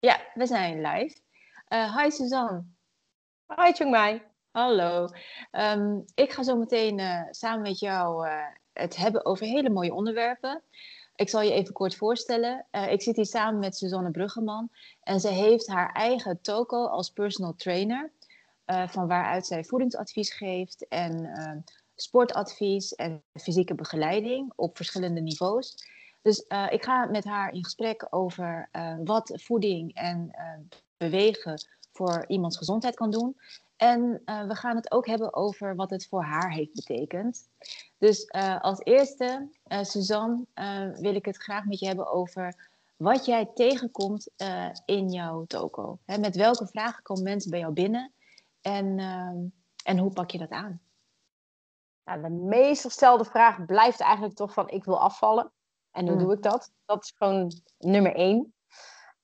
Ja, we zijn live. Uh, hi Suzanne. Hi Chungmai. Hallo. Um, ik ga zo meteen uh, samen met jou uh, het hebben over hele mooie onderwerpen. Ik zal je even kort voorstellen. ik zit hier samen met Suzanne Bruggeman. En ze heeft haar eigen toko als personal trainer. van waaruit zij voedingsadvies geeft en ehm, sportadvies en fysieke begeleiding op verschillende niveaus. Dus uh, ik ga met haar in gesprek over uh, wat voeding en uh, bewegen voor iemands gezondheid kan doen. En we gaan het ook hebben over wat het voor haar heeft betekend. Dus als eerste, Suzanne, wil ik het graag met je hebben over wat jij tegenkomt in jouw toko. Met welke vragen komen mensen bij jou binnen en, en hoe pak je dat aan? Nou, de meest gestelde vraag blijft eigenlijk toch van ik wil afvallen. En hoe mm. doe ik dat? Dat is gewoon nummer één.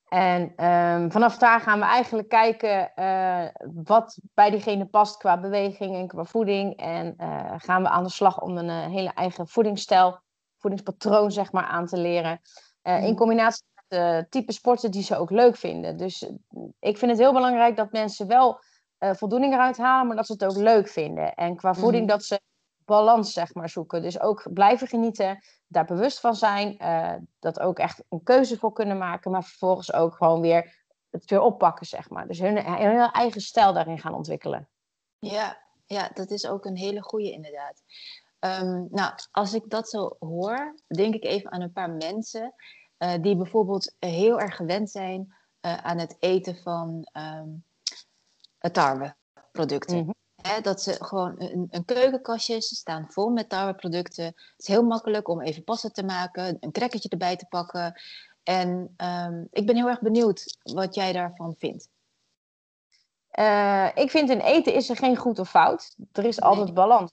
En um, vanaf daar gaan we eigenlijk kijken uh, wat bij diegene past qua beweging en qua voeding. En uh, gaan we aan de slag om een uh, hele eigen voedingsstijl, voedingspatroon zeg maar aan te leren. Mm. In combinatie met de type sporten die ze ook leuk vinden. Dus ik vind het heel belangrijk dat mensen wel voldoening eruit halen, maar dat ze het ook leuk vinden. En qua voeding mm. dat ze balans zeg maar zoeken. Dus ook blijven genieten, daar bewust van zijn, uh, dat ook echt een keuze voor kunnen maken, maar vervolgens ook gewoon weer het weer oppakken zeg maar. Dus hun, hun eigen stijl daarin gaan ontwikkelen. Ja, ja, dat is ook een hele goede inderdaad. Um, nou, als ik dat zo hoor, denk ik even aan een paar mensen uh, die bijvoorbeeld heel erg gewend zijn uh, aan het eten van um, tarweproducten. Mm dat ze gewoon een, een keukenkastje, ze staan vol met tarweproducten. Het is heel makkelijk om even passen te maken, een crackertje erbij te pakken. En um, ik ben heel erg benieuwd wat jij daarvan vindt. Uh, ik vind in eten is er geen goed of fout. Er is altijd nee. balans.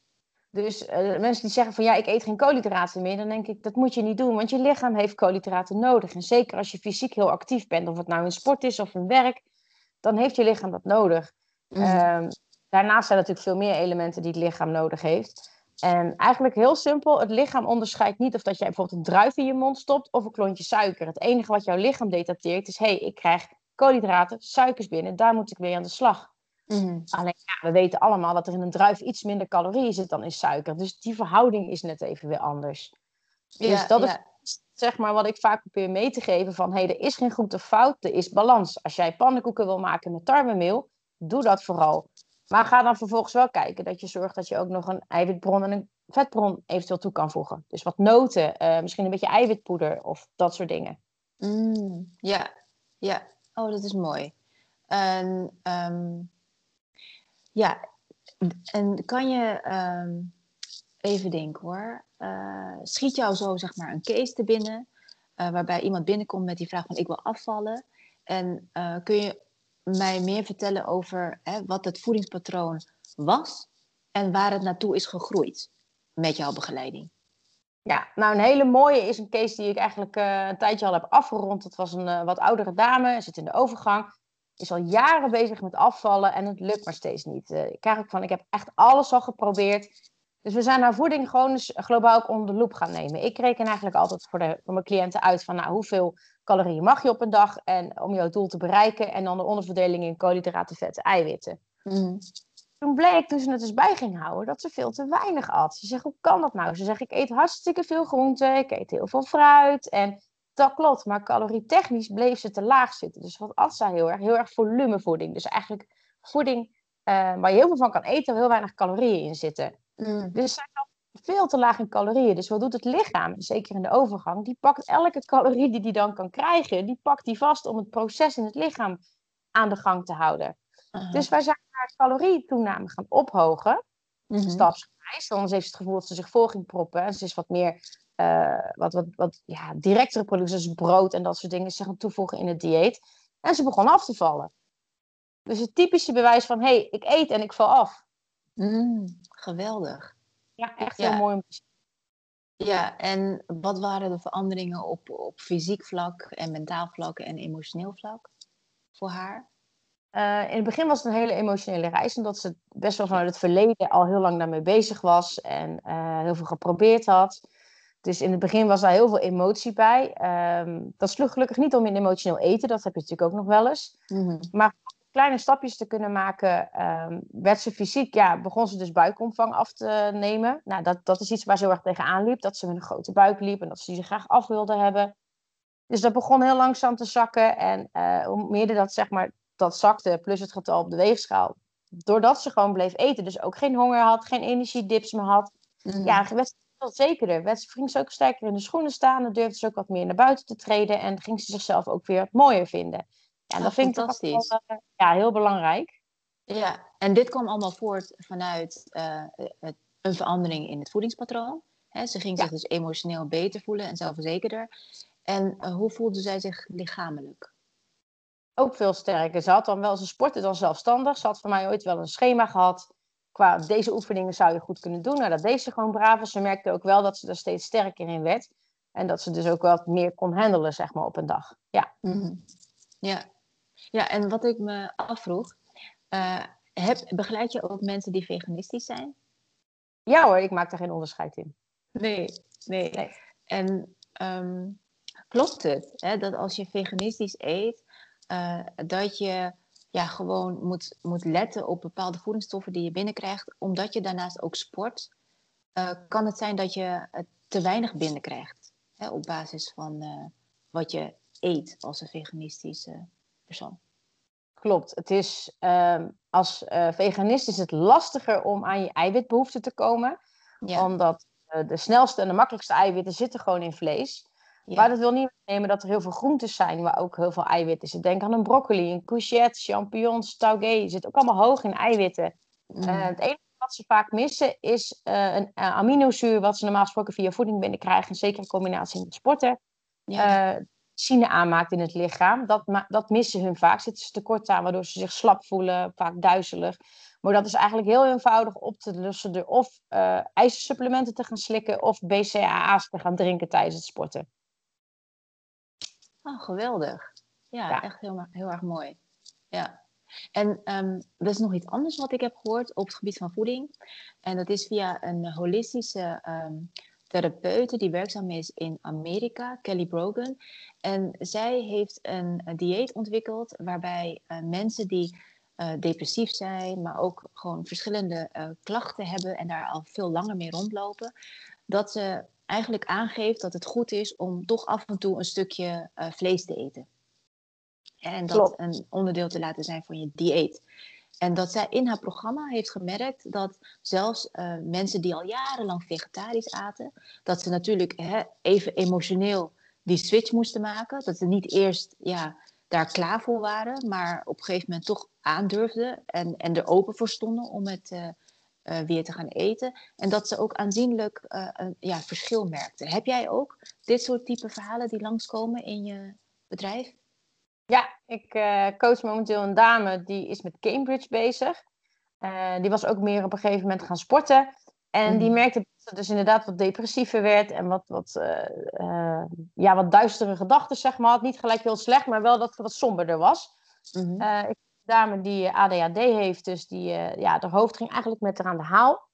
Dus uh, mensen die zeggen van ja, ik eet geen koolhydraten meer, dan denk ik dat moet je niet doen, want je lichaam heeft koolhydraten nodig. En zeker als je fysiek heel actief bent, of het nou in sport is of in werk, dan heeft je lichaam dat nodig. Mm. Uh, Daarnaast zijn er natuurlijk veel meer elementen die het lichaam nodig heeft. En eigenlijk heel simpel, het lichaam onderscheidt niet of dat jij bijvoorbeeld een druif in je mond stopt of een klontje suiker. Het enige wat jouw lichaam detecteert is, hé, hey, ik krijg koolhydraten, suikers binnen, daar moet ik weer aan de slag. Mm. Alleen ja, we weten allemaal dat er in een druif iets minder calorieën zit dan in suiker. Dus die verhouding is net even weer anders. Ja, dus dat ja. is zeg maar wat ik vaak probeer mee te geven van, hé, hey, er is geen goed of fout, er is balans. Als jij pannenkoeken wil maken met tarwemeel, doe dat vooral. Maar ga dan vervolgens wel kijken dat je zorgt dat je ook nog een eiwitbron en een vetbron eventueel toe kan voegen. Dus wat noten, uh, misschien een beetje eiwitpoeder of dat soort dingen. Mm, ja, ja. Oh, dat is mooi. En, um, ja, en kan je um, even denken hoor. Uh, schiet jou zo zeg maar een case te binnen, uh, waarbij iemand binnenkomt met die vraag van ik wil afvallen. En kun je mij meer vertellen over hè, wat het voedingspatroon was en waar het naartoe is gegroeid met jouw begeleiding? Ja, nou een hele mooie is een case die ik eigenlijk uh, een tijdje al heb afgerond. Dat was een uh, wat oudere dame, zit in de overgang. Is al jaren bezig met afvallen en het lukt maar steeds niet. Uh, ik krijg ook van, ik heb echt alles al geprobeerd. Dus we zijn haar voeding gewoon globaal ook onder de loep gaan nemen. Ik reken eigenlijk altijd voor, de, voor mijn cliënten uit van nou, hoeveel calorieën mag je op een dag en om jouw doel te bereiken. En dan de onderverdeling in koolhydraten, vetten, eiwitten. Mm. Toen bleek, toen ze het dus bij ging houden, dat ze veel te weinig at. Ze zegt, hoe kan dat nou? Ze zegt, ik eet hartstikke veel groenten, ik eet heel veel fruit. En dat klopt, maar calorietechnisch bleef ze te laag zitten. Dus wat at zij heel erg? Heel erg volumevoeding. Dus eigenlijk voeding uh, waar je heel veel van kan eten, waar heel weinig calorieën in zitten. Mm. Dus zij had veel te laag in calorieën. Dus wat doet het lichaam, zeker in de overgang? Die pakt elke calorie die die dan kan krijgen, die pakt die vast om het proces in het lichaam aan de gang te houden. Dus wij zijn haar calorietoename gaan ophogen, -hmm. stapsgewijs. Anders heeft ze het gevoel dat ze zich vol ging proppen. En ze is wat meer, uh, wat, wat, wat ja, directere producten, zoals brood en dat soort dingen, ze gaan toevoegen in het dieet. En ze begon af te vallen. Dus het typische bewijs van, hé, hey, ik eet en ik val af. Mm, geweldig. Ja, echt heel mooi om te zien. Ja, en wat waren de veranderingen op, op fysiek vlak en mentaal vlak en emotioneel vlak voor haar? Uh, in het begin was het een hele emotionele reis, omdat ze best wel vanuit het verleden al heel lang daarmee bezig was en uh, heel veel geprobeerd had. Dus in het begin was daar heel veel emotie bij. Ehm, dat sloeg gelukkig niet om in emotioneel eten, dat heb je natuurlijk ook nog wel eens. Mhm. Maar kleine stapjes te kunnen maken, ehm, werd ze fysiek, ja, begon ze dus buikomvang af te nemen. Nou, dat, dat is iets waar ze heel erg tegenaan liep, dat ze met een grote buik liep en dat ze die graag af wilde hebben. Dus dat begon heel langzaam te zakken en uh, hoe meer dat, zeg maar, dat zakte, plus het getal op de weegschaal, doordat ze gewoon bleef eten, dus ook geen honger had, geen energiedips meer had, Mhm. ja, werd ze veel zekerder. Werd ze, ging ze ook sterker in de schoenen staan, dan durfde ze ook wat meer naar buiten te treden en ging ze zichzelf ook weer wat mooier vinden. Ja, en Ah, dat vind ik wel, eh, ja, heel belangrijk. Ja, en dit kwam allemaal voort vanuit eh, het- een verandering in het voedingspatroon. Hè, ze ging Ja. zich dus emotioneel beter voelen en zelfverzekerder. En eh, hoe voelde zij zich lichamelijk? Ook veel sterker. Ze had dan wel, ze sportte dan zelfstandig. Ze had voor mij ooit wel een schema gehad. Qua deze oefeningen zou je goed kunnen doen. Nou, dat deed ze gewoon braaf. Ze merkte ook wel dat ze er steeds sterker in werd. En dat ze dus ook wat meer kon handelen, zeg maar, op een dag. Ja. Mhm. Ja. Ja, en wat ik me afvroeg, eh, heb, begeleid je ook mensen die veganistisch zijn? Ja hoor, ik maak daar geen onderscheid in. Nee, nee. Nee. En ehm, klopt het hè, dat als je veganistisch eet, eh, dat je ja, gewoon moet, moet letten op bepaalde voedingsstoffen die je binnenkrijgt, omdat je daarnaast ook sport? eh, kan het zijn dat je te weinig binnenkrijgt hè, op basis van wat je eet als een veganistische persoon? Klopt. Het is, ehm, als eh, veganist is het lastiger om aan je eiwitbehoeften te komen. Ja, Omdat eh, de snelste en de makkelijkste eiwitten zitten gewoon in vlees. ja. Maar dat wil niet nemen dat er heel veel groentes zijn waar ook heel veel eiwitten zitten. Denk aan een broccoli, een courgette, champignons, taugé. Zit ook allemaal hoog in eiwitten. Mm. Eh, het enige wat ze vaak missen is een aminozuur, wat ze normaal gesproken via voeding binnenkrijgen. En zeker in combinatie met sporten. ja. Sine aanmaakt in het lichaam. Dat, dat missen hun vaak. Zitten ze tekort aan, waardoor ze zich slap voelen, vaak duizelig. Maar dat is eigenlijk heel eenvoudig op te lossen door of eh ijzersupplementen te gaan slikken of BCAA's te gaan drinken tijdens het sporten. Oh, geweldig. Ja, Ja. echt heel, heel erg mooi. Ja. En ehm er is nog iets anders wat ik heb gehoord op het gebied van voeding. En dat is via een holistische ehm therapeute die werkzaam is in Amerika, Kelly Brogan. En zij heeft een, een dieet ontwikkeld waarbij eh, mensen die eh, depressief zijn, maar ook gewoon verschillende eh, klachten hebben en daar al veel langer mee rondlopen, dat ze eigenlijk aangeeft dat het goed is om toch af en toe een stukje vlees te eten. En dat Klopt. een onderdeel te laten zijn van je dieet. En dat zij in haar programma heeft gemerkt dat zelfs eh, mensen die al jarenlang vegetarisch aten, dat ze natuurlijk hè, even emotioneel die switch moesten maken. Dat ze niet eerst ja, daar klaar voor waren, maar op een gegeven moment toch aandurfden en, en er open voor stonden om het eh, eh, weer te gaan eten. En dat ze ook aanzienlijk een ja, verschil merkten. Heb jij ook dit soort type verhalen die langskomen in je bedrijf? Ja, ik eh, coach momenteel een dame die is met Cambridge bezig. Eh, die was ook meer op een gegeven moment gaan sporten. En die Mhm. merkte dat ze dus inderdaad wat depressiever werd en wat, wat, eh, ja, wat duistere gedachten, zeg maar. had. Niet gelijk heel slecht, maar wel dat het wat somberder was. Mhm. Eh, ik heb een dame die ADHD heeft, dus die, ja, haar hoofd ging eigenlijk met haar aan de haal.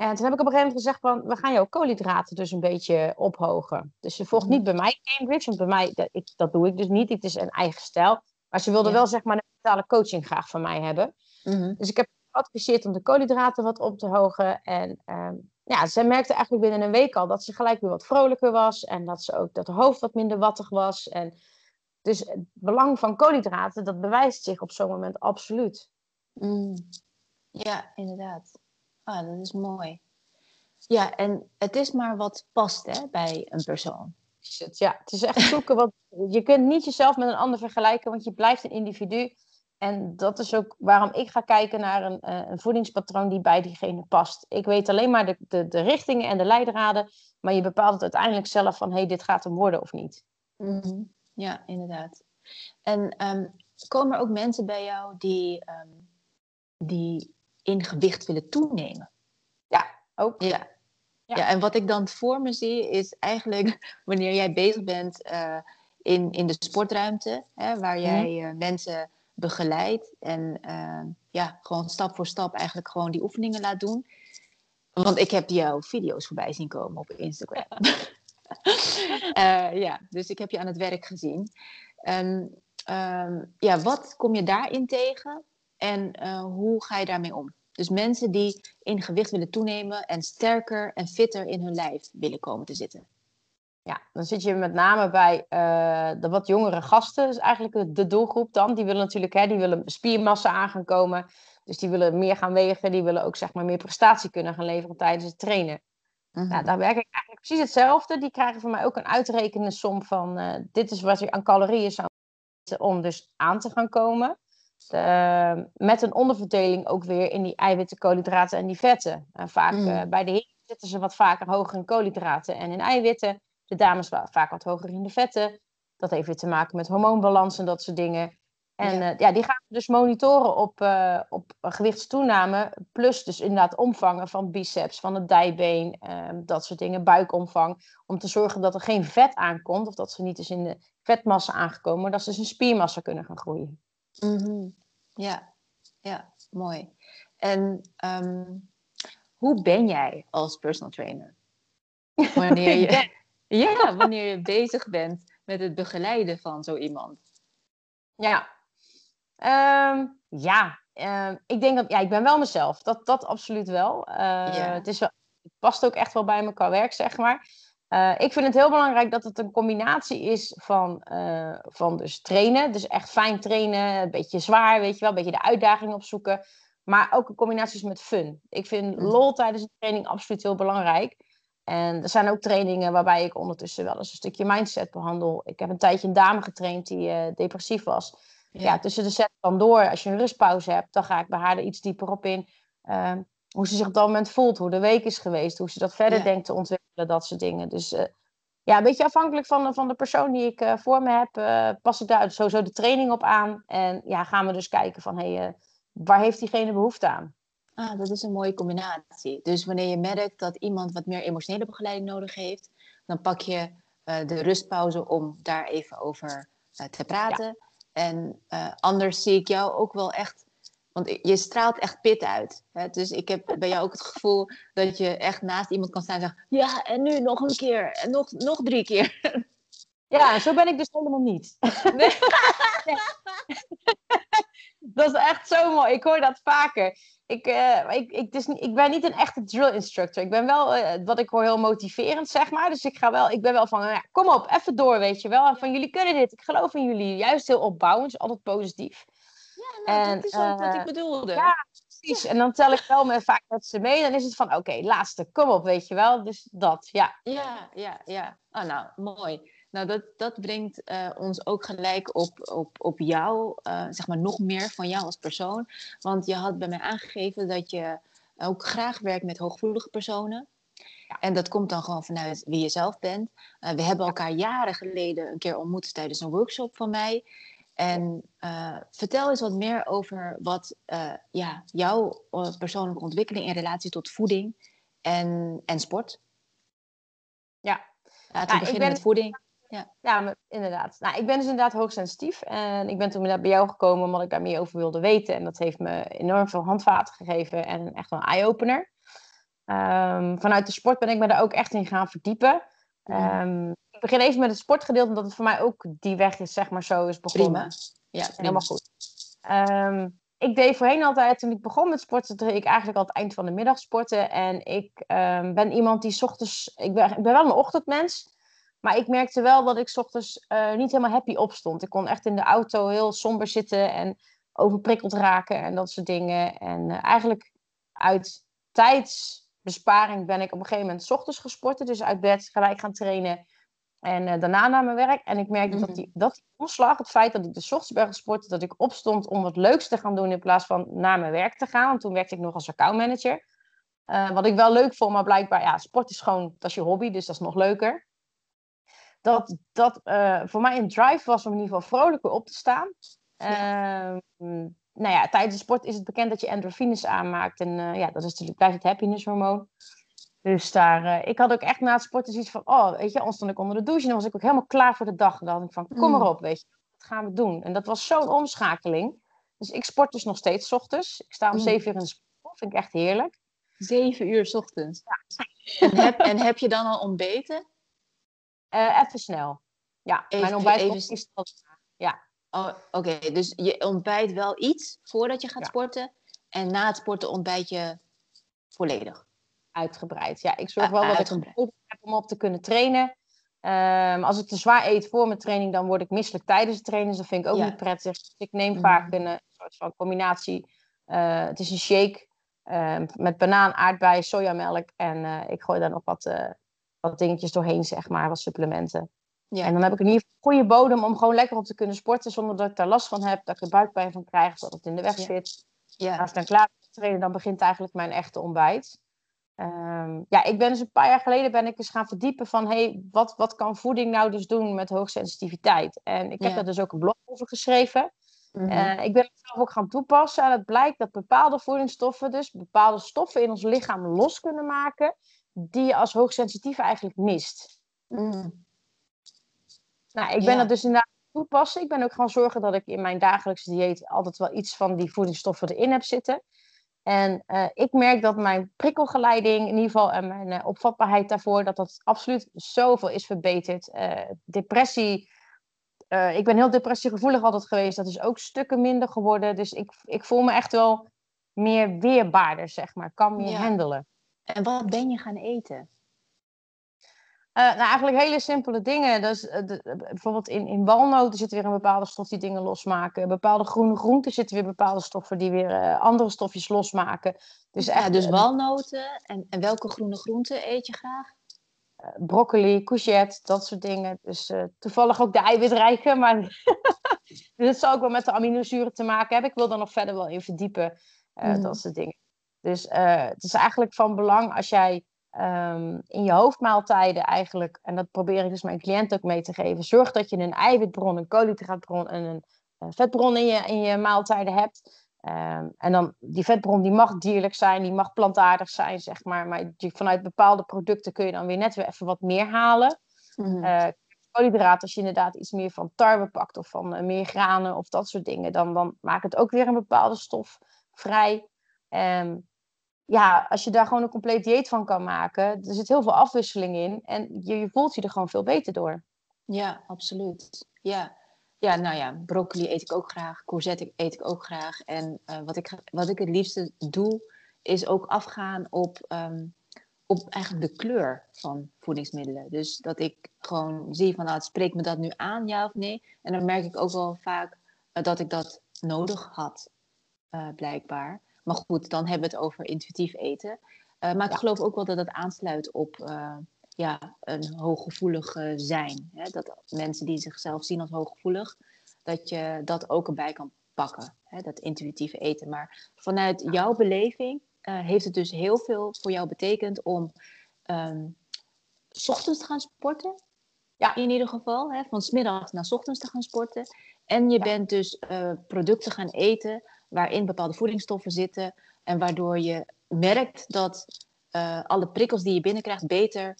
En toen heb ik op een gegeven moment gezegd van, we gaan jouw koolhydraten dus een beetje ophogen. Dus ze volgt Mhm. niet bij mij Cambridge, want bij mij, dat, ik, dat doe ik dus niet. Het is een eigen stijl. Maar ze wilde Ja. wel zeg maar een mentale coaching graag van mij hebben. Mhm. Dus ik heb geadviseerd om de koolhydraten wat op te hogen. En ehm, ja, ze merkte eigenlijk binnen een week al dat ze gelijk weer wat vrolijker was. En dat ze ook dat haar hoofd wat minder wattig was. En dus het belang van koolhydraten, dat bewijst zich op zo'n moment absoluut. Mm. Ja, inderdaad. Ah, dat is mooi. Ja, en het is maar wat past hè, bij een persoon. Ja, het is echt zoeken wat. Je kunt niet jezelf met een ander vergelijken, want je blijft een individu. En dat is ook waarom ik ga kijken naar een, eh, een voedingspatroon die bij diegene past. Ik weet alleen maar de, de, de richtingen en de leidraden, maar je bepaalt het uiteindelijk zelf van hé, hey, dit gaat hem worden of niet. Mhm. Ja, inderdaad. En ehm, komen er ook mensen bij jou die, ehm, die in gewicht willen toenemen? Ook. Ja. Ja. ja. en wat ik dan voor me zie is eigenlijk wanneer jij bezig bent eh, in, in de sportruimte, hè, waar jij eh, mensen begeleidt en eh, ja, gewoon stap voor stap eigenlijk gewoon die oefeningen laat doen. Want ik heb jouw video's voorbij zien komen op Instagram. Ja, dus ik heb je aan het werk gezien. En ehm, ja, wat kom je daarin tegen en hoe ga je daarmee om? Dus mensen die in gewicht willen toenemen en sterker en fitter in hun lijf willen komen te zitten. Ja, dan zit je met name bij uh, de wat jongere gasten. Is eigenlijk de doelgroep dan. Die willen natuurlijk hè, die willen spiermassa aan gaan komen. Dus die willen meer gaan wegen. Die willen ook zeg maar, meer prestatie kunnen gaan leveren tijdens het trainen. Mm nou, daar werk ik eigenlijk precies hetzelfde. Die krijgen van mij ook een uitrekende som van... Uh, dit is wat je aan calorieën zou om dus aan te gaan komen. De, met een onderverdeling ook weer in die eiwitten, koolhydraten en die vetten. En vaak mm. uh, bij de heren zitten ze wat vaker hoger in koolhydraten en in eiwitten. De dames vaak wat hoger in de vetten. Dat heeft weer te maken met hormoonbalans en dat soort dingen. En ja, uh, ja die gaan we dus monitoren op, uh, op gewichtstoename. Plus dus inderdaad omvangen van biceps, van het dijbeen, ehm, dat soort dingen, buikomvang. Om te zorgen dat er geen vet aankomt. Of dat ze niet eens in de vetmassa aangekomen, maar dat ze dus in spiermassa kunnen gaan groeien. Mm -hmm. Ja, ja, mooi. En um, hoe ben jij als personal trainer? Wanneer je, ja, wanneer je bezig bent met het begeleiden van zo iemand. Ja, um, ja. Um, ik denk dat ja, ik ben wel mezelf. Dat, dat absoluut wel. Uh, ja. het, is wel. Het past ook echt wel bij me qua werk, zeg maar. Uh, ik vind het heel belangrijk dat het een combinatie is van, uh, van dus trainen. Dus echt fijn trainen, een beetje zwaar, weet je wel, een beetje de uitdaging opzoeken. Maar ook een combinatie is met fun. Ik vind mm. lol tijdens de training absoluut heel belangrijk. En er zijn ook trainingen waarbij ik ondertussen wel eens een stukje mindset behandel. Ik heb een tijdje een dame getraind die uh, depressief was. Ja. ja. tussen de set dan door, als je een rustpauze hebt, dan ga ik bij haar er iets dieper op in. Uh, hoe ze zich op dat moment voelt, hoe de week is geweest, hoe ze dat verder ja. denkt te ontwikkelen, dat soort dingen. Dus uh, ja, een beetje afhankelijk van, van de persoon die ik uh, voor me heb, pas ik daar sowieso de training op aan. En ja, gaan we dus kijken van, hé, hey, waar heeft diegene behoefte aan? Ah, dat is een mooie combinatie. Dus wanneer je merkt dat iemand wat meer emotionele begeleiding nodig heeft, dan pak je uh, de rustpauze om daar even over uh, te praten. Ja. En uh, anders zie ik jou ook wel echt, want je straalt echt pit uit. Hè? Dus ik heb bij jou ook het gevoel dat je echt naast iemand kan staan en zeggen: Ja, en nu nog een keer, en nog, nog drie keer. Ja, zo ben ik dus helemaal niet. Nee. nee. dat is echt zo mooi. Ik hoor dat vaker. Ik, uh, ik, ik, dus, ik ben niet een echte drill instructor. Ik ben wel, uh, wat ik hoor, heel motiverend, zeg maar. Dus ik, ga wel, ik ben wel van, ja, kom op, even door, weet je wel. En van, jullie kunnen dit. Ik geloof in jullie. Juist heel opbouwend, altijd positief. Nou, en, dat is ook wat ik bedoelde. Ja, precies. En dan tel ik wel met, vaak met ze mee. Dan is het van, oké, okay, laatste, kom op, weet je wel. Dus dat, ja. Ja, ja, ja. Oh, nou, mooi. Nou, dat, dat brengt uh, ons ook gelijk op, op, op jou, uh, zeg maar nog meer van jou als persoon. Want je had bij mij aangegeven dat je ook graag werkt met hooggevoelige personen. Ja. En dat komt dan gewoon vanuit wie je zelf bent. Uh, we hebben elkaar jaren geleden een keer ontmoet tijdens een workshop van mij. En vertel eens wat meer over wat ja, jouw persoonlijke ontwikkeling in relatie tot voeding en, en sport. Ja, Laten we ja, beginnen ben... met voeding. Ja, ja inderdaad. Nou, ik ben dus inderdaad hoogsensitief. En ik ben toen inderdaad bij jou gekomen omdat ik daar meer over wilde weten. En dat heeft me enorm veel handvaten gegeven en echt een eye-opener. Um, vanuit de sport ben ik me daar ook echt in gaan verdiepen. Um, ik begin even met het sportgedeelte, omdat het voor mij ook die weg is, zeg maar, zo is begonnen. Prima. Ja, prima. helemaal goed. Um, ik deed voorheen altijd, toen ik begon met sporten, deed ik eigenlijk al het eind van de middag sporten. En ik ben iemand die ochtends, ik ben, ik ben wel een ochtendmens. Maar ik merkte wel dat ik ochtends uh, niet helemaal happy opstond. Ik kon echt in de auto heel somber zitten en overprikkeld raken en dat soort dingen. En uh, eigenlijk uit tijdsbesparing ben ik op een gegeven moment s ochtends gesporten. Dus uit bed gelijk gaan trainen. En uh, daarna naar mijn werk. En ik merkte mm -hmm. dat, die, dat die omslag, het feit dat ik de ochtends ben gesport, dat ik opstond om wat leuks te gaan doen in plaats van naar mijn werk te gaan. Want toen werkte ik nog als accountmanager. wat ik wel leuk vond, maar blijkbaar, ja, sport is gewoon, dat is je hobby, dus dat is nog leuker dat dat uh, voor mij een drive was om in ieder geval vrolijker op te staan. Ja. Uh, nou ja, tijdens de sport is het bekend dat je endorfines aanmaakt. En uh, ja, dat is natuurlijk, blijft het happiness hormoon. Dus daar, uh, ik had ook echt na het sporten zoiets van, oh, weet je, dan stond ik onder de douche en dan was ik ook helemaal klaar voor de dag. Dan dacht ik van, kom mm. erop, weet je, wat gaan we doen? En dat was zo'n omschakeling. Dus ik sport dus nog steeds ochtends. Ik sta om mm. zeven uur in de sport, vind ik echt heerlijk. Zeven uur s ochtends? Ja. En heb, en heb je dan al ontbeten? Uh, even snel. Ja, even, mijn ontbijt even... is Ja. Oh, Oké, dus je ontbijt wel iets voordat je gaat sporten. En na het sporten ontbijt je volledig. Uitgebreid. Ja, ik zorg wel dat ik een heb om op te kunnen trainen. Um, als ik te zwaar eet voor mijn training, dan word ik misselijk tijdens de training. Dus dat vind ik ook niet prettig. Dus ik neem mm. vaak een, een, soort van combinatie. Uh, het is een shake uh, met banaan, aardbei, sojamelk. En uh, ik gooi daar nog wat, eh, wat dingetjes doorheen, zeg maar, wat supplementen. Ja. En dan heb ik in ieder geval een goede bodem om gewoon lekker op te kunnen sporten. Zonder dat ik daar last van heb, dat ik er buikpijn van krijg, dat het in de weg zit. Ja. Als ik dan klaar ben trainen, dan begint eigenlijk mijn echte ontbijt. Um, ja, ik ben dus een paar jaar geleden ben ik eens gaan verdiepen van hey, wat, wat kan voeding nou dus doen met hoogsensitiviteit? En ik heb daar dus ook een blog over geschreven. Mm -hmm. uh, ik ben het zelf ook gaan toepassen en het blijkt dat bepaalde voedingsstoffen dus bepaalde stoffen in ons lichaam los kunnen maken die je als hoogsensitief eigenlijk mist. Mm. Nou, ik ben ja. dat dus inderdaad toepassen. Ik ben ook gaan zorgen dat ik in mijn dagelijkse dieet altijd wel iets van die voedingsstoffen erin heb zitten. En uh, ik merk dat mijn prikkelgeleiding, in ieder geval, en mijn uh, opvatbaarheid daarvoor, dat dat absoluut zoveel is verbeterd. Uh, depressie, ik ben heel depressiegevoelig altijd geweest, dat is ook stukken minder geworden. Dus ik, ik voel me echt wel meer weerbaarder, zeg maar, kan meer ja. handelen. En wat ben je gaan eten? Uh, nou, eigenlijk hele simpele dingen. Dus, uh, de, bijvoorbeeld in, in walnoten zit weer een bepaalde stof die dingen losmaken. Bepaalde groene groenten zitten weer bepaalde stoffen die weer uh, andere stofjes losmaken. Dus, echt, ja, dus walnoten. En, en welke groene groenten eet je graag? broccoli, courgette, dat soort dingen. Dus toevallig ook de eiwitrijke. Maar dus dat zou ook wel met de aminozuren te maken hebben. Ik wil er nog verder wel in verdiepen. Mm. Dat soort dingen. Dus het is eigenlijk van belang als jij um, in je hoofdmaaltijden eigenlijk, en dat probeer ik dus mijn cliënt ook mee te geven, zorg dat je een eiwitbron, een koolhydraatbron en een, vetbron in je, in je maaltijden hebt. Um, en dan die vetbron die mag dierlijk zijn, die mag plantaardig zijn, zeg maar. Maar die, vanuit bepaalde producten kun je dan weer net weer even wat meer halen. Uh, koolhydraten, als je inderdaad iets meer van tarwe pakt of van uh, meer granen of dat soort dingen, dan, dan maakt het ook weer een bepaalde stof vrij. Um, ja, als je daar gewoon een compleet dieet van kan maken, er zit heel veel afwisseling in en je, je voelt je er gewoon veel beter door. Ja, absoluut. Ja. ja, nou ja, broccoli eet ik ook graag, courgette eet ik ook graag. En uh, wat, ik, wat ik het liefste doe, is ook afgaan op, um, op eigenlijk de kleur van voedingsmiddelen. Dus dat ik gewoon zie van, nou, spreekt me dat nu aan, ja of nee. En dan merk ik ook wel vaak uh, dat ik dat nodig had, uh, blijkbaar. Maar goed, dan hebben we het over intuïtief eten. Uh, maar ik geloof ook wel dat het aansluit op uh, ja, een hooggevoelig uh, zijn. Hè? Dat mensen die zichzelf zien als hooggevoelig, dat je dat ook erbij kan pakken. Hè? Dat intuïtieve eten. Maar vanuit jouw beleving heeft het dus heel veel voor jou betekend om um, s ochtends te gaan sporten. Ja, in ieder geval. Hè? Van smiddags naar s ochtends te gaan sporten. En je ja. bent dus producten gaan eten waarin bepaalde voedingsstoffen zitten en waardoor je merkt dat uh, alle prikkels die je binnenkrijgt beter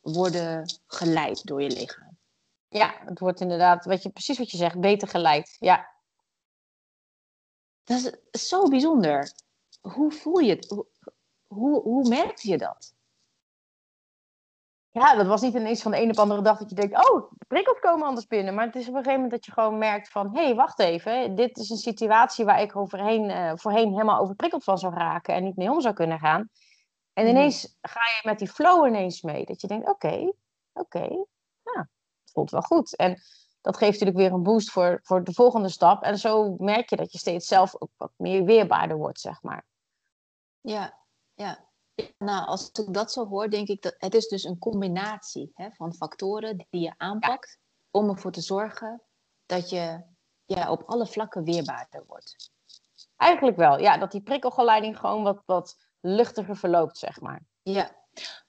worden geleid door je lichaam. Ja, het wordt inderdaad, weet je, precies wat je zegt, beter geleid. Ja. Dat is zo bijzonder. Hoe voel je het? Hoe, hoe, hoe merkte je dat? Ja, dat was niet ineens van de een op andere dag dat je denkt, oh, de prikkels komen anders binnen. Maar het is op een gegeven moment dat je gewoon merkt van, hé, hey, wacht even. Dit is een situatie waar ik overheen, uh, voorheen helemaal overprikkeld van zou raken en niet mee om zou kunnen gaan. En mhm. ineens ga je met die flow ineens mee. Dat je denkt, oké, okay, oké, okay, nou, het voelt wel goed. En dat geeft natuurlijk weer een boost voor, voor de volgende stap. En zo merk je dat je steeds zelf ook wat meer weerbaarder wordt, zeg maar. Ja, ja. Nou, als ik dat zo hoor, denk ik dat het is dus een combinatie hè, van factoren die je aanpakt ja. om ervoor te zorgen dat je ja, op alle vlakken weerbaarder wordt. Eigenlijk wel, ja, dat die prikkelgeleiding gewoon wat, wat luchtiger verloopt, zeg maar. Ja,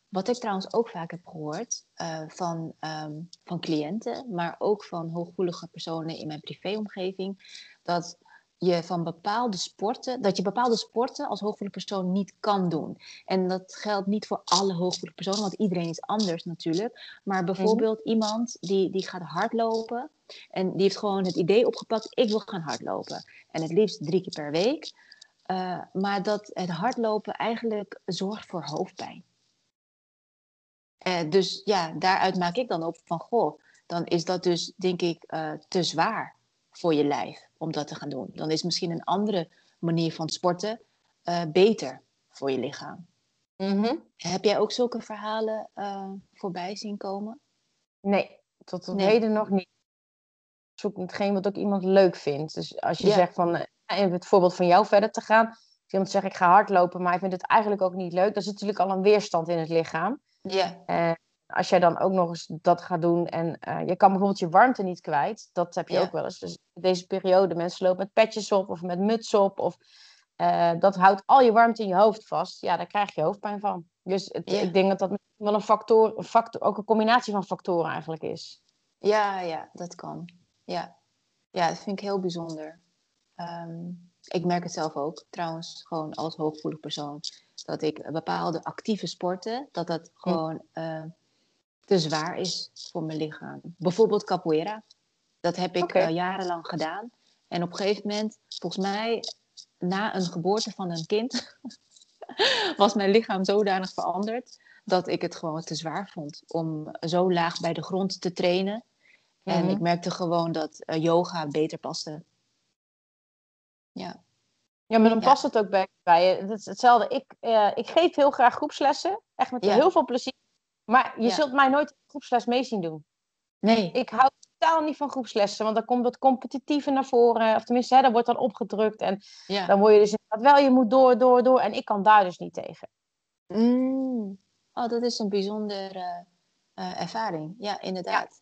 wat ik trouwens ook vaak heb gehoord uh, van, um, van cliënten, maar ook van hooggevoelige personen in mijn privéomgeving, dat je van bepaalde sporten, dat je bepaalde sporten als hooggevoelig persoon niet kan doen. En dat geldt niet voor alle hooggevoelig personen, want iedereen is anders natuurlijk. Maar bijvoorbeeld mm -hmm. iemand die, die gaat hardlopen en die heeft gewoon het idee opgepakt, ik wil gaan hardlopen. En het liefst drie keer per week. Uh, maar dat het hardlopen eigenlijk zorgt voor hoofdpijn. Eh, dus ja, daaruit maak ik dan op van, goh, dan is dat dus, denk ik, eh, te zwaar voor je lijf om dat te gaan doen. Dan is misschien een andere manier van sporten eh, beter voor je lichaam. Mhm. Heb jij ook zulke verhalen uh, voorbij zien komen? Nee, tot op heden nog niet. Zoek hetgeen wat ook iemand leuk vindt. Dus als je zegt van, uh, het voorbeeld van jou verder te gaan. Als iemand zegt ik ga hardlopen, maar ik vind het eigenlijk ook niet leuk. Dan zit natuurlijk al een weerstand in het lichaam. Ja. Als jij dan ook nog eens dat gaat doen en je kan bijvoorbeeld je warmte niet kwijt. Dat heb je ook wel eens. Dus deze periode, mensen lopen met petjes op of met muts op of uh, dat houdt al je warmte in je hoofd vast. Ja, daar krijg je hoofdpijn van. Dus het, ik denk dat dat wel een factor, een factor, ook een combinatie van factoren eigenlijk is. Ja, ja, dat kan. Ja, ja dat vind ik heel bijzonder. Um, ik merk het zelf ook, trouwens, gewoon als hooggevoelig persoon, dat ik bepaalde actieve sporten, dat dat hm. gewoon uh, te zwaar is voor mijn lichaam. Bijvoorbeeld capoeira. Dat heb ik okay. uh, jarenlang gedaan. En op een gegeven moment, volgens mij na een geboorte van een kind was mijn lichaam zodanig veranderd dat ik het gewoon te zwaar vond om zo laag bij de grond te trainen. En ik mhm. merkte gewoon dat uh, yoga beter paste. Ja. Ja, maar dan past het ook bij, bij je. Het hetzelfde. Ik, uh, ik geef heel graag groepslessen. Echt met heel veel plezier. Maar je zult mij nooit groepsles mee zien doen. Nee. Ik hou totaal niet van groepslessen, want dan komt het competitieve naar voren. Of tenminste, hè, dat wordt dan opgedrukt. En dan word je dus inderdaad wel, je moet door, door, door. En ik kan daar dus niet tegen. Mm. Oh, dat is een bijzondere uh, ervaring. Ja, inderdaad.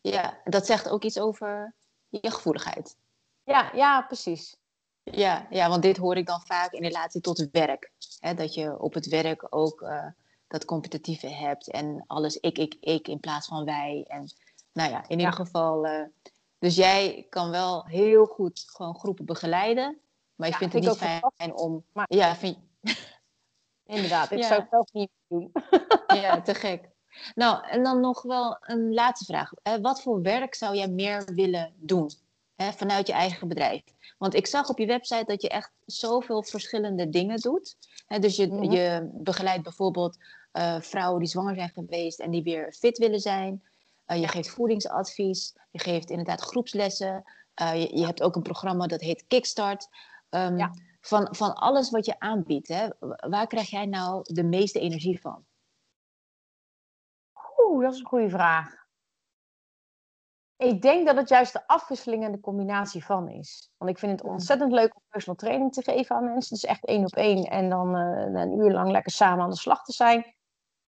Ja. ja, dat zegt ook iets over je gevoeligheid. Ja, ja, precies. Ja, ja, want dit hoor ik dan vaak in relatie tot het werk. Hè, dat je op het werk ook uh, dat competitieve hebt en alles ik, ik, ik in plaats van wij. En nou ja, in ieder geval. Uh, dus jij kan wel heel goed gewoon groepen begeleiden. Maar je vindt het niet fijn om. Maar... Ja, vind Inderdaad, ik zou het zelf niet doen. ja, te gek. Nou, en dan nog wel een laatste vraag. wat voor werk zou jij meer willen doen hè, vanuit je eigen bedrijf? Want ik zag op je website dat je echt zoveel verschillende dingen doet. Dus je, mhm. je begeleidt bijvoorbeeld uh, vrouwen die zwanger zijn geweest en die weer fit willen zijn. Uh, je geeft voedingsadvies, je geeft inderdaad groepslessen. Uh, je, je, hebt ook een programma dat heet Kickstart. Um, ja. van, van alles wat je aanbiedt, hè, waar krijg jij nou de meeste energie van? Oeh, dat is een goede vraag. Ik denk dat het juist de afwisseling en de combinatie van is. Want ik vind het ontzettend leuk om personal training te geven aan mensen. Dus echt één op één en dan uh, een uur lang lekker samen aan de slag te zijn.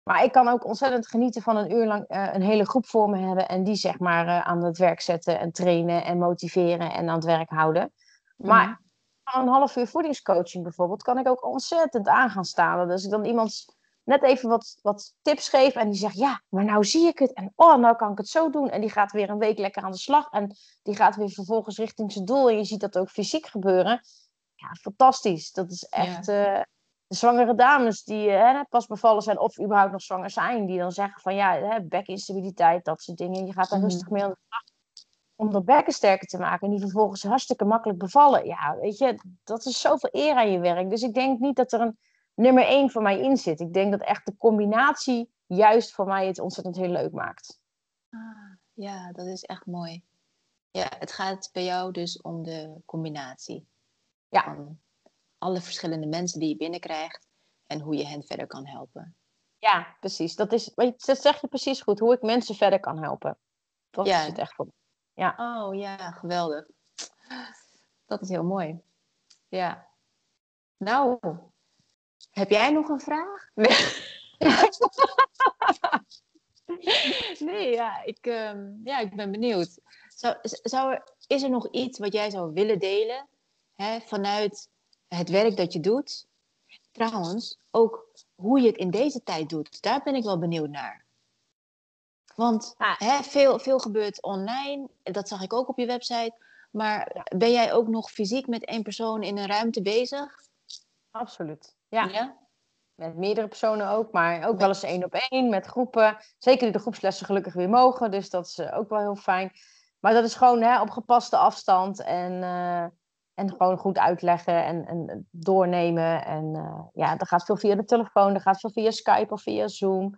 Maar ik kan ook ontzettend genieten van een uur lang uh, een hele groep voor me hebben. En die zeg maar uh, aan het werk zetten en trainen en motiveren en aan het werk houden. Mm. Maar een half uur voedingscoaching bijvoorbeeld kan ik ook ontzettend aan gaan staan. Dus ik dan iemand net even wat, wat tips geef en die zegt ja, maar nou zie ik het. En oh, nou kan ik het zo doen. En die gaat weer een week lekker aan de slag. En die gaat weer vervolgens richting zijn doel. En je ziet dat ook fysiek gebeuren. Ja, fantastisch. Dat is echt... Ja. Uh, de zwangere dames die eh, hè, pas bevallen zijn of überhaupt nog zwanger zijn, die dan zeggen van ja, hè, bekinstabiliteit, dat soort dingen. Je gaat daar mhm. rustig mee aan de slag om dat bekken sterker te maken en die vervolgens hartstikke makkelijk bevallen. Ja, weet je, dat is zoveel eer aan je werk. Dus ik denk niet dat er een nummer één voor mij in zit. Ik denk dat echt de combinatie juist voor mij het ontzettend heel leuk maakt. Ah, ja, dat is echt mooi. Ja, het gaat bij jou dus om de combinatie. Ja alle verschillende mensen die je binnenkrijgt en hoe je hen verder kan helpen. Ja, precies. Dat, is, dat zeg je precies goed, hoe ik mensen verder kan helpen. Dat ja. is het echt voor Ja. Oh ja, geweldig. Dat is heel mooi. Ja. Nou, heb jij nog een vraag? Nee, nee ja, ik, um, ja, ik ben benieuwd. Zou, zou er, is er nog iets wat jij zou willen delen hè, vanuit het werk dat je doet. Trouwens, ook hoe je het in deze tijd doet, daar ben ik wel benieuwd naar. Want hè, veel, veel gebeurt online, dat zag ik ook op je website. Maar ben jij ook nog fysiek met één persoon in een ruimte bezig? Absoluut. Ja. ja? Met meerdere personen ook, maar ook wel eens één op één met groepen. Zeker die de groepslessen gelukkig weer mogen, dus dat is eh, ook wel heel fijn. Maar dat is gewoon hè, op gepaste afstand en uh, en gewoon goed uitleggen en, en doornemen. En uh, ja, dat gaat veel via de telefoon, dat gaat veel via Skype of via Zoom.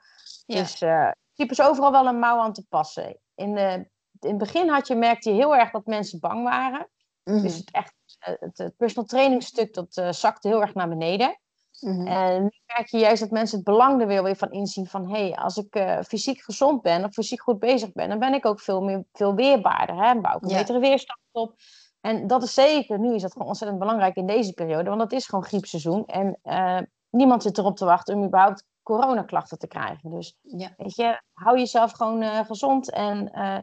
Dus uh, principe is overal wel een mouw aan te passen. In, de, in het begin had je, merkte je heel erg dat mensen bang waren. Mhm. Dus het, echt, het, het personal training stuk dat uh, zakte heel erg naar beneden. Mhm. En nu merk je juist dat mensen het belang er weer, weer van inzien van... hé, hey, als ik uh, fysiek gezond ben of fysiek goed bezig ben... dan ben ik ook veel, meer, veel weerbaarder. Hè? Bouw ik een Ja. betere weerstand op. En dat is zeker, nu is dat gewoon ontzettend belangrijk in deze periode... want dat is gewoon griepseizoen. En uh, niemand zit erop te wachten om überhaupt coronaklachten te krijgen. Dus Ja. weet je, hou jezelf gewoon uh, gezond. En uh,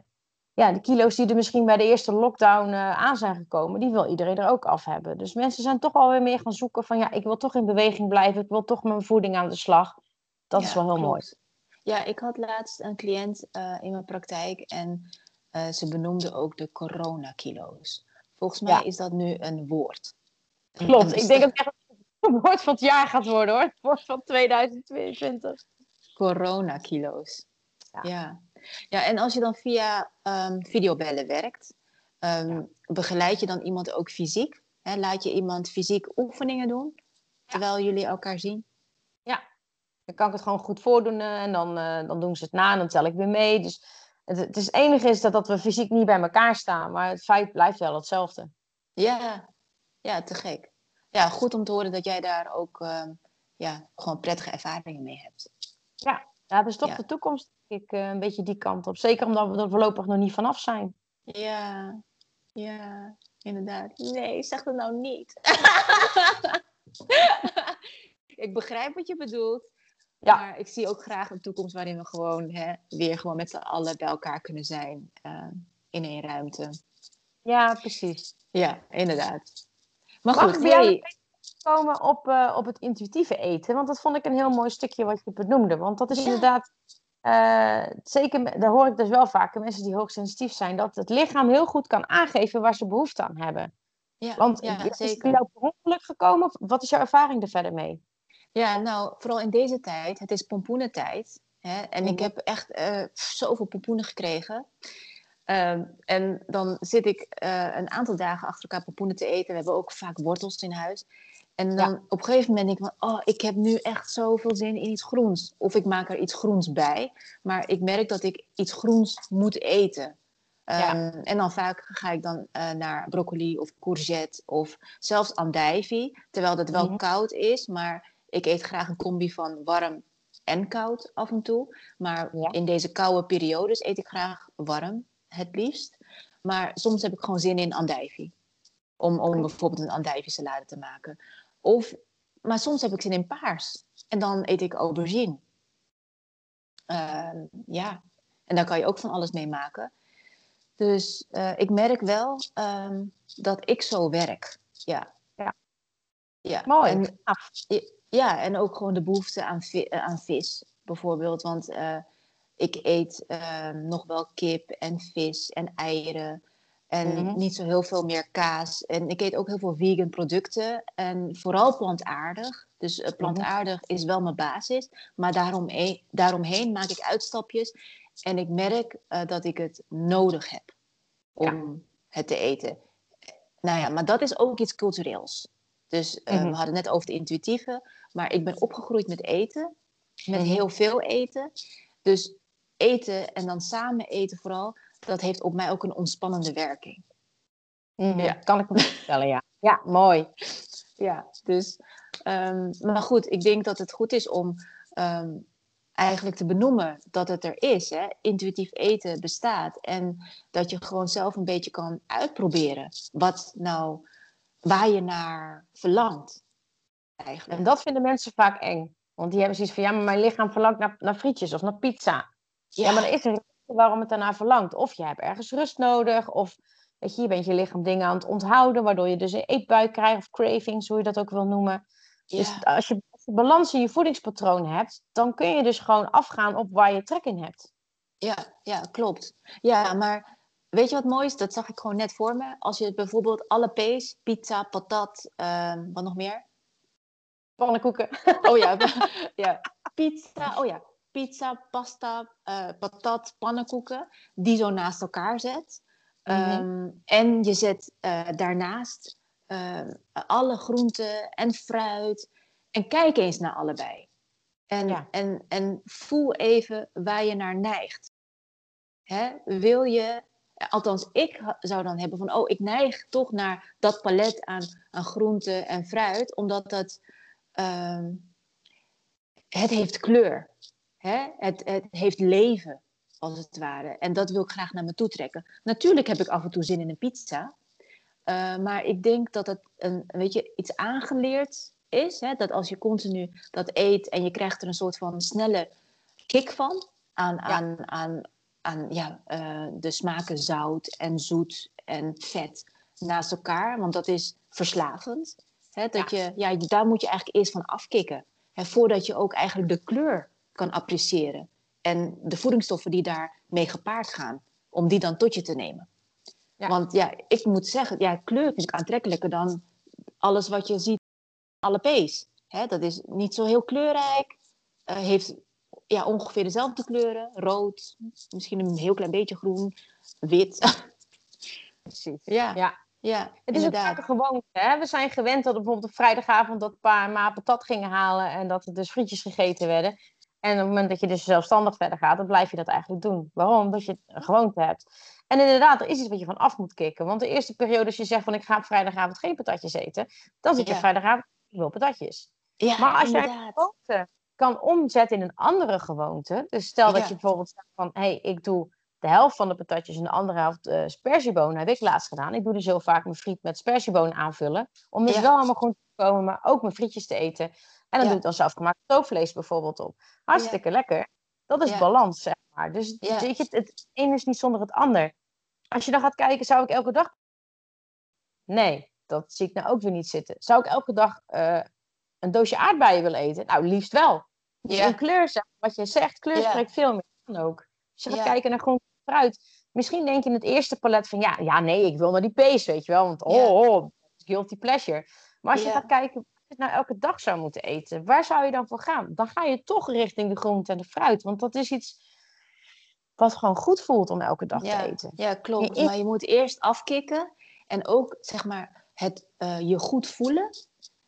ja, de kilo's die er misschien bij de eerste lockdown aan zijn gekomen... die wil iedereen er ook af hebben. Dus mensen zijn toch alweer meer gaan zoeken van... ja, ik wil toch in beweging blijven. Ik wil toch mijn voeding aan de slag. Dat Ja, is wel heel klopt. mooi. Ja, ik had laatst een cliënt in mijn praktijk en ze benoemde ook de coronakilo's. Volgens mij Ja. is dat nu een woord. Een- Klopt, een ik denk dat het echt het woord van het jaar gaat worden hoor. Het woord van 2022. Coronakilo's. Ja. Ja. ja. en als je dan via ehm, videobellen werkt, ehm, begeleid je dan iemand ook fysiek? Hè? Laat je iemand fysiek oefeningen doen, terwijl jullie elkaar zien? Dan kan ik het gewoon goed voordoen eh, en dan, eh, dan doen ze het na en dan tel ik weer mee. Dus het, het, is, het enige is dat, dat we fysiek niet bij elkaar staan, maar het feit blijft wel hetzelfde. Ja, ja, te gek. Ja, goed om te horen dat jij daar ook ehm, ja, gewoon prettige ervaringen mee hebt. Ja, dat is toch Ja. de toekomst, ik, eh, een beetje die kant op. Zeker omdat we er voorlopig nog niet vanaf zijn. Ja, ja, inderdaad. Nee, zeg dat nou niet. ik begrijp wat je bedoelt. Ja. Maar ik zie ook graag een toekomst waarin we gewoon hè, weer gewoon met z'n allen bij elkaar kunnen zijn. eh, in één ruimte. Ja, precies. Ja, inderdaad. Maar Mag goed, ik hey, komen op, eh, op het intuïtieve eten. Want dat vond ik een heel mooi stukje wat je benoemde. Want dat is Ja. inderdaad, eh, zeker, daar hoor ik dus wel vaker, mensen die hoogsensitief zijn, dat het lichaam heel goed kan aangeven waar ze behoefte aan hebben. ja, Want ja, is het bij zeker. jou per ongeluk gekomen? Wat is jouw ervaring er verder mee? Ja, nou, vooral in deze tijd. Het is pompoenentijd. Hè? En ik Mhm. heb echt eh, zoveel pompoenen gekregen. Ehm, en dan zit ik eh, een aantal dagen achter elkaar pompoenen te eten. We hebben ook vaak wortels in huis. En dan op een gegeven moment denk ik van... Oh, ik heb nu echt zoveel zin in iets groens. Of ik maak er iets groens bij. Maar ik merk dat ik iets groens moet eten. Ja. Ehm, En dan vaak ga ik dan eh, naar broccoli of courgette of zelfs andijvie. Terwijl dat wel Mhm. koud is, maar ik eet graag een combi van warm en koud af en toe. Maar Ja. in deze koude periodes eet ik graag warm, het liefst. Maar soms heb ik gewoon zin in andijvie. Om, om bijvoorbeeld een andijvie salade te maken. Of, maar soms heb ik zin in paars. En dan eet ik aubergine. Ehm, ja, en daar kan je ook van alles mee maken. Dus eh, ik merk wel ehm, dat ik zo werk. Ja. Ja. ja. Mooi. En, Af. Ja, en ook gewoon de behoefte aan, vi- eh, aan vis, bijvoorbeeld. Want eh, ik eet ehm, nog wel kip en vis en eieren. En Mhm. niet zo heel veel meer kaas. En ik eet ook heel veel vegan producten. En vooral plantaardig. Dus Mhm. eh, plantaardig is wel mijn basis. Maar daarom, daaromheen maak ik uitstapjes. En ik merk dat ik het nodig heb om het te eten. Nou ja, maar dat is ook iets cultureels. Dus eh, Mhm. we hadden het net over het intuïtieve. Maar ik ben opgegroeid met eten. Met Mhm. heel veel eten. Dus eten en dan samen eten vooral. Dat heeft op mij ook een ontspannende werking. Mhm. Ja. Kan ik me voorstellen, ja. Ja, mooi. Ja, dus. ehm, maar goed, ik denk dat het goed is om ehm, eigenlijk te benoemen dat het er is. Hè? Intuïtief eten bestaat. En dat je gewoon zelf een beetje kan uitproberen. Wat nou, waar je naar verlangt. Eigenlijk. En dat vinden mensen vaak eng. Want die hebben zoiets van, ja, maar mijn lichaam verlangt naar, naar frietjes of naar pizza. Ja, maar er is een reden waarom het daarnaar verlangt. Of je hebt ergens rust nodig, of weet je, je bent je lichaam dingen aan het onthouden, waardoor je dus een eetbuik krijgt, of cravings, hoe je dat ook wil noemen. Dus Ja. als je, als je balans in je voedingspatroon hebt, dan kun je dus gewoon afgaan op waar je trek in hebt. Ja, ja, klopt. Ja, maar weet je wat mooi is? Dat zag ik gewoon net voor me. Als je bijvoorbeeld alle P's, pizza, patat, ehm, wat nog meer? Pannenkoeken. Oh ja, ja. pizza, oh ja, pizza, pasta, eh, patat, pannenkoeken, die zo naast elkaar zet. Mhm. Ehm, en je zet eh, daarnaast ehm, alle groenten en fruit. En kijk eens naar allebei. En, en, en voel even waar je naar neigt. Hè? Wil je, althans ik zou dan hebben van, oh, ik neig toch naar dat palet aan, aan groente en fruit, omdat dat, ehm, het heeft kleur. Hè? Het, het heeft leven, als het ware. En dat wil ik graag naar me toe trekken. Natuurlijk heb ik af en toe zin in een pizza. Uh, maar ik denk dat het een, weet je, iets aangeleerd is. Hè? Dat als je continu dat eet en je krijgt er een soort van snelle kick van. Aan, aan, aan, aan ja, uh, de smaken zout en zoet en vet naast elkaar. Want dat is verslavend. Hè? Dat Je, ja, daar moet je eigenlijk eerst van afkicken. Hè? Voordat je ook eigenlijk de kleur kan appreciëren. En de voedingsstoffen die daarmee gepaard gaan. Om die dan tot je te nemen. Ja. Want ja, ik moet zeggen, ja, kleur vind ik aantrekkelijker dan alles wat je ziet alle P's. Hè, dat is niet zo heel kleurrijk. Uh, heeft ja, ongeveer dezelfde kleuren. Rood, misschien een heel klein beetje groen, wit. Precies. Ja. ja. Ja, het is inderdaad. ook gewoon. Hè? We zijn gewend dat bijvoorbeeld op vrijdagavond dat pa en ma patat gingen halen en dat er dus frietjes gegeten werden. En op het moment dat je dus zelfstandig verder gaat, dan blijf je dat eigenlijk doen. Waarom? Omdat je een gewoonte hebt. En inderdaad, er is iets wat je van af moet kicken. Want de eerste periode, als je zegt van ik ga op vrijdagavond geen patatjes eten, dan zit je vrijdagavond, ik wil patatjes. Ja, maar als jij een gewoonte kan omzetten in een andere gewoonte. Dus stel dat je bijvoorbeeld zegt van hé, hey, ik doe de helft van de patatjes en de andere helft uh, spersiebonen. Heb ik laatst gedaan. Ik doe dus heel vaak mijn friet met spersiebonen aanvullen. Om dus wel allemaal goed te komen, maar ook mijn frietjes te eten. En dan doe ik dan zelfgemaakt stoofvlees bijvoorbeeld op. Hartstikke lekker. Dat is balans, zeg maar. Dus weet je, het een is niet zonder het ander. Als je dan gaat kijken, zou ik elke dag... Nee, dat zie ik nou ook weer niet zitten. Zou ik elke dag uh, een doosje aardbeien willen eten? Nou, liefst wel. Dus ja. kleur, wat je zegt, kleur spreekt veel meer dan ook. Als je gaat kijken naar groente fruit, misschien denk je in het eerste palet van ja, ja, nee, ik wil naar die pees, weet je wel. Want oh, oh guilty pleasure. Maar als je gaat kijken het nou elke dag zou moeten eten, waar zou je dan voor gaan? Dan ga je toch richting de groente en de fruit. Want dat is iets wat gewoon goed voelt om elke dag te eten. Ja, klopt. Maar je moet eerst afkicken en ook zeg maar het uh, je goed voelen.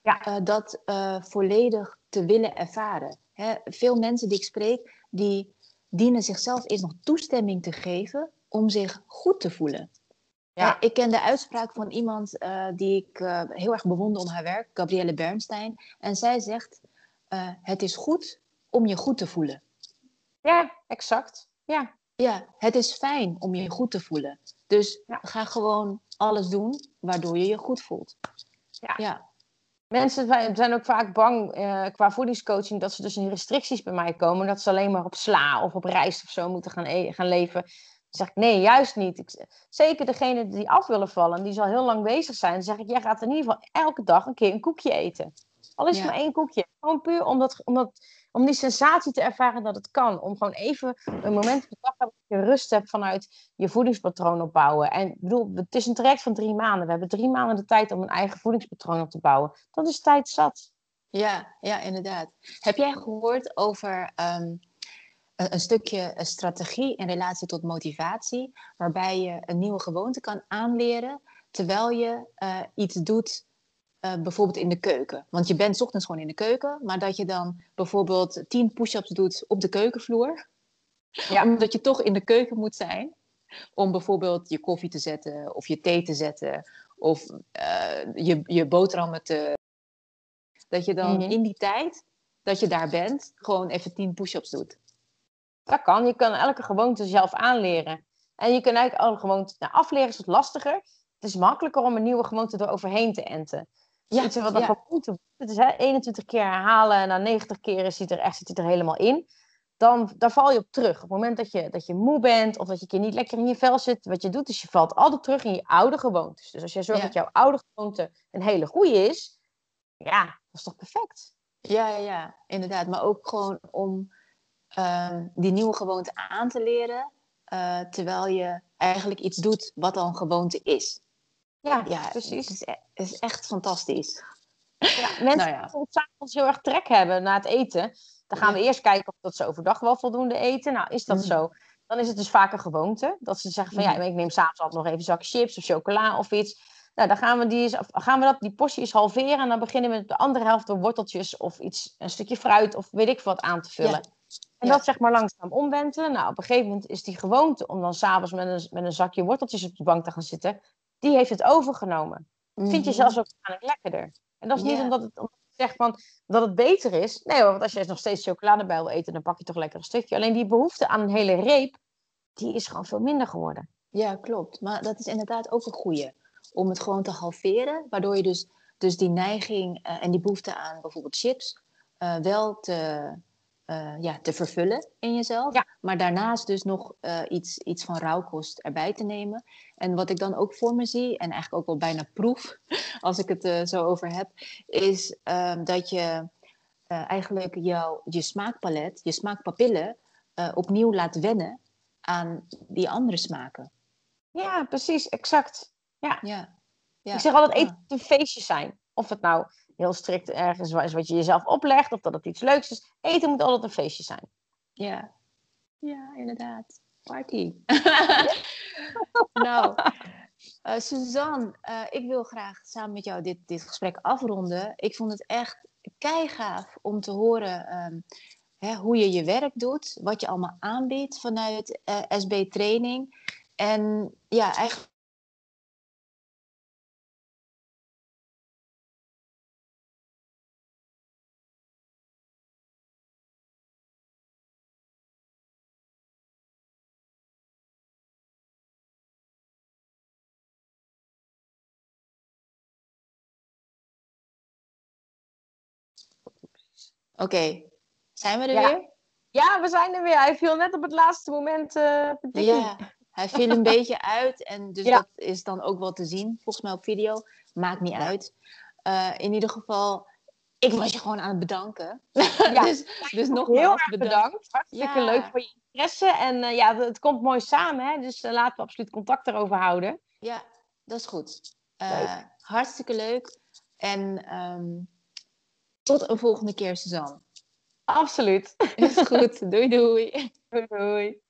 Ja. Uh, dat uh, volledig te willen ervaren. Hè? Veel mensen die ik spreek, die dienen zichzelf eerst nog toestemming te geven om zich goed te voelen. Ja. ik ken de uitspraak van iemand uh, die ik heel erg bewonder om haar werk, Gabrielle Bernstein. En zij zegt: Het is goed om je goed te voelen. Ja, exact. Ja. ja, het is fijn om je goed te voelen. Dus ja. ga gewoon alles doen waardoor je je goed voelt. Ja. ja. Mensen zijn ook vaak bang qua voedingscoaching dat ze dus in restricties bij mij komen. Dat ze alleen maar op sla of op rijst of zo moeten gaan, e gaan leven zeg ik, nee, juist niet. Ik, zeker degene die af willen vallen, die zal heel lang bezig zijn. Dan zeg ik, jij gaat in ieder geval elke dag een keer een koekje eten. Al is het maar één koekje. Gewoon puur omdat, omdat, om die sensatie te ervaren dat het kan. Om gewoon even een moment op de dag je rust hebt vanuit je voedingspatroon opbouwen. En ik bedoel, het is een traject van drie maanden. We hebben drie maanden de tijd om een eigen voedingspatroon op te bouwen. Dat is tijd zat. Ja, ja, inderdaad. Heb jij gehoord over ehm, een, stukje strategie in relatie tot motivatie, waarbij je een nieuwe gewoonte kan aanleren terwijl je uh, iets doet, uh, bijvoorbeeld in de keuken. Want je bent ochtends gewoon in de keuken, maar dat je dan bijvoorbeeld tien push-ups doet op de keukenvloer, ja. omdat je toch in de keuken moet zijn om bijvoorbeeld je koffie te zetten of je thee te zetten of uh, je, je boterhammen te. Dat je dan mhm. in die tijd dat je daar bent, gewoon even tien push-ups doet. Dat kan. Je kan elke gewoonte zelf aanleren. En je kunt eigenlijk alle gewoonten nou, afleren is wat lastiger. Het is makkelijker om een nieuwe gewoonte eroverheen te enten. Ja, Iets wat ja. gewoonte Het is hè, 21 keer herhalen en na 90 keren zit er echt zit er helemaal in. Dan daar val je op terug. Op het moment dat je, dat je moe bent of dat je keer niet lekker in je vel zit, wat je doet is je valt altijd terug in je oude gewoontes. Dus als jij zorgt dat jouw oude gewoonte een hele goede is, ja, dat is toch perfect? Ja, ja, ja, inderdaad. Maar ook gewoon om Ehm, die nieuwe gewoonte aan te leren, uh, terwijl je eigenlijk iets doet wat al een gewoonte is. Ja, ja precies. Het is, is echt fantastisch. Ja, mensen nou ja. die s'avonds heel erg trek hebben na het eten, dan gaan we eerst kijken of dat ze overdag wel voldoende eten. Nou, is dat mm. zo? Dan is het dus vaak een gewoonte. Dat ze zeggen van ja, mm. ik neem s'avonds altijd nog even een zak chips of chocola of iets. Nou, dan gaan we, die, gaan we dat, die porties halveren en dan beginnen we met de andere helft door worteltjes of iets, een stukje fruit of weet ik wat aan te vullen. Ja. En Ja. dat zeg maar langzaam omwenten. Nou, op een gegeven moment is die gewoonte om dan s'avonds met een, met een zakje worteltjes op de bank te gaan zitten, die heeft het overgenomen. Vind je Mhm. zelfs ook waarschijnlijk lekkerder. En dat is niet omdat het, omdat zegt van, dat het beter is. Nee hoor, want als je nog steeds chocolade bij wil eten, dan pak je toch lekker een stukje. Alleen die behoefte aan een hele reep, die is gewoon veel minder geworden. Ja, klopt. Maar dat is inderdaad ook een goeie. Om het gewoon te halveren, waardoor je dus, dus die neiging eh, en die behoefte aan bijvoorbeeld chips eh, wel te, eh, ja, te vervullen in jezelf. Ja. Maar daarnaast dus nog eh, iets, iets van rauwkost erbij te nemen. En wat ik dan ook voor me zie, en eigenlijk ook wel bijna proef, als ik het eh, zo over heb, is ehm, dat je eigenlijk jouw, je smaakpalet, je smaakpapillen opnieuw laat wennen aan die andere smaken. Ja, precies, exact. Ja. ja. Ik zeg altijd, eten feestje zijn. Of het nou heel strikt ergens is wat je jezelf oplegt, of dat het iets leuks is. Eten moet altijd een feestje zijn. Ja, ja inderdaad. Party. nou, eh, Suzanne, eh, ik wil graag samen met jou dit, dit gesprek afronden. Ik vond het echt keigaaf om te horen ehm, hè, hoe je je werk doet, wat je allemaal aanbiedt vanuit eh, SB Training. En ja, eigenlijk. Oké, zijn we er Ja. weer? Ja, we zijn er weer. Hij viel net op het laatste moment. eh. Ja, hij viel een beetje uit en dus Ja. dat is dan ook wel te zien, volgens mij op video. Maakt niet uit. Eh, in ieder geval, ik was je gewoon aan het bedanken. Ja. dus, dus nogmaals Heel erg bedankt. bedankt. Hartstikke Ja. leuk voor je interesse. En eh, ja, het, komt mooi samen. Hè? Dus laten we absoluut contact erover houden. Ja, dat is goed. Hartstikke leuk. En ehm, tot een volgende keer, Suzanne. Absoluut. Is goed. Doei doei. Doei. doei.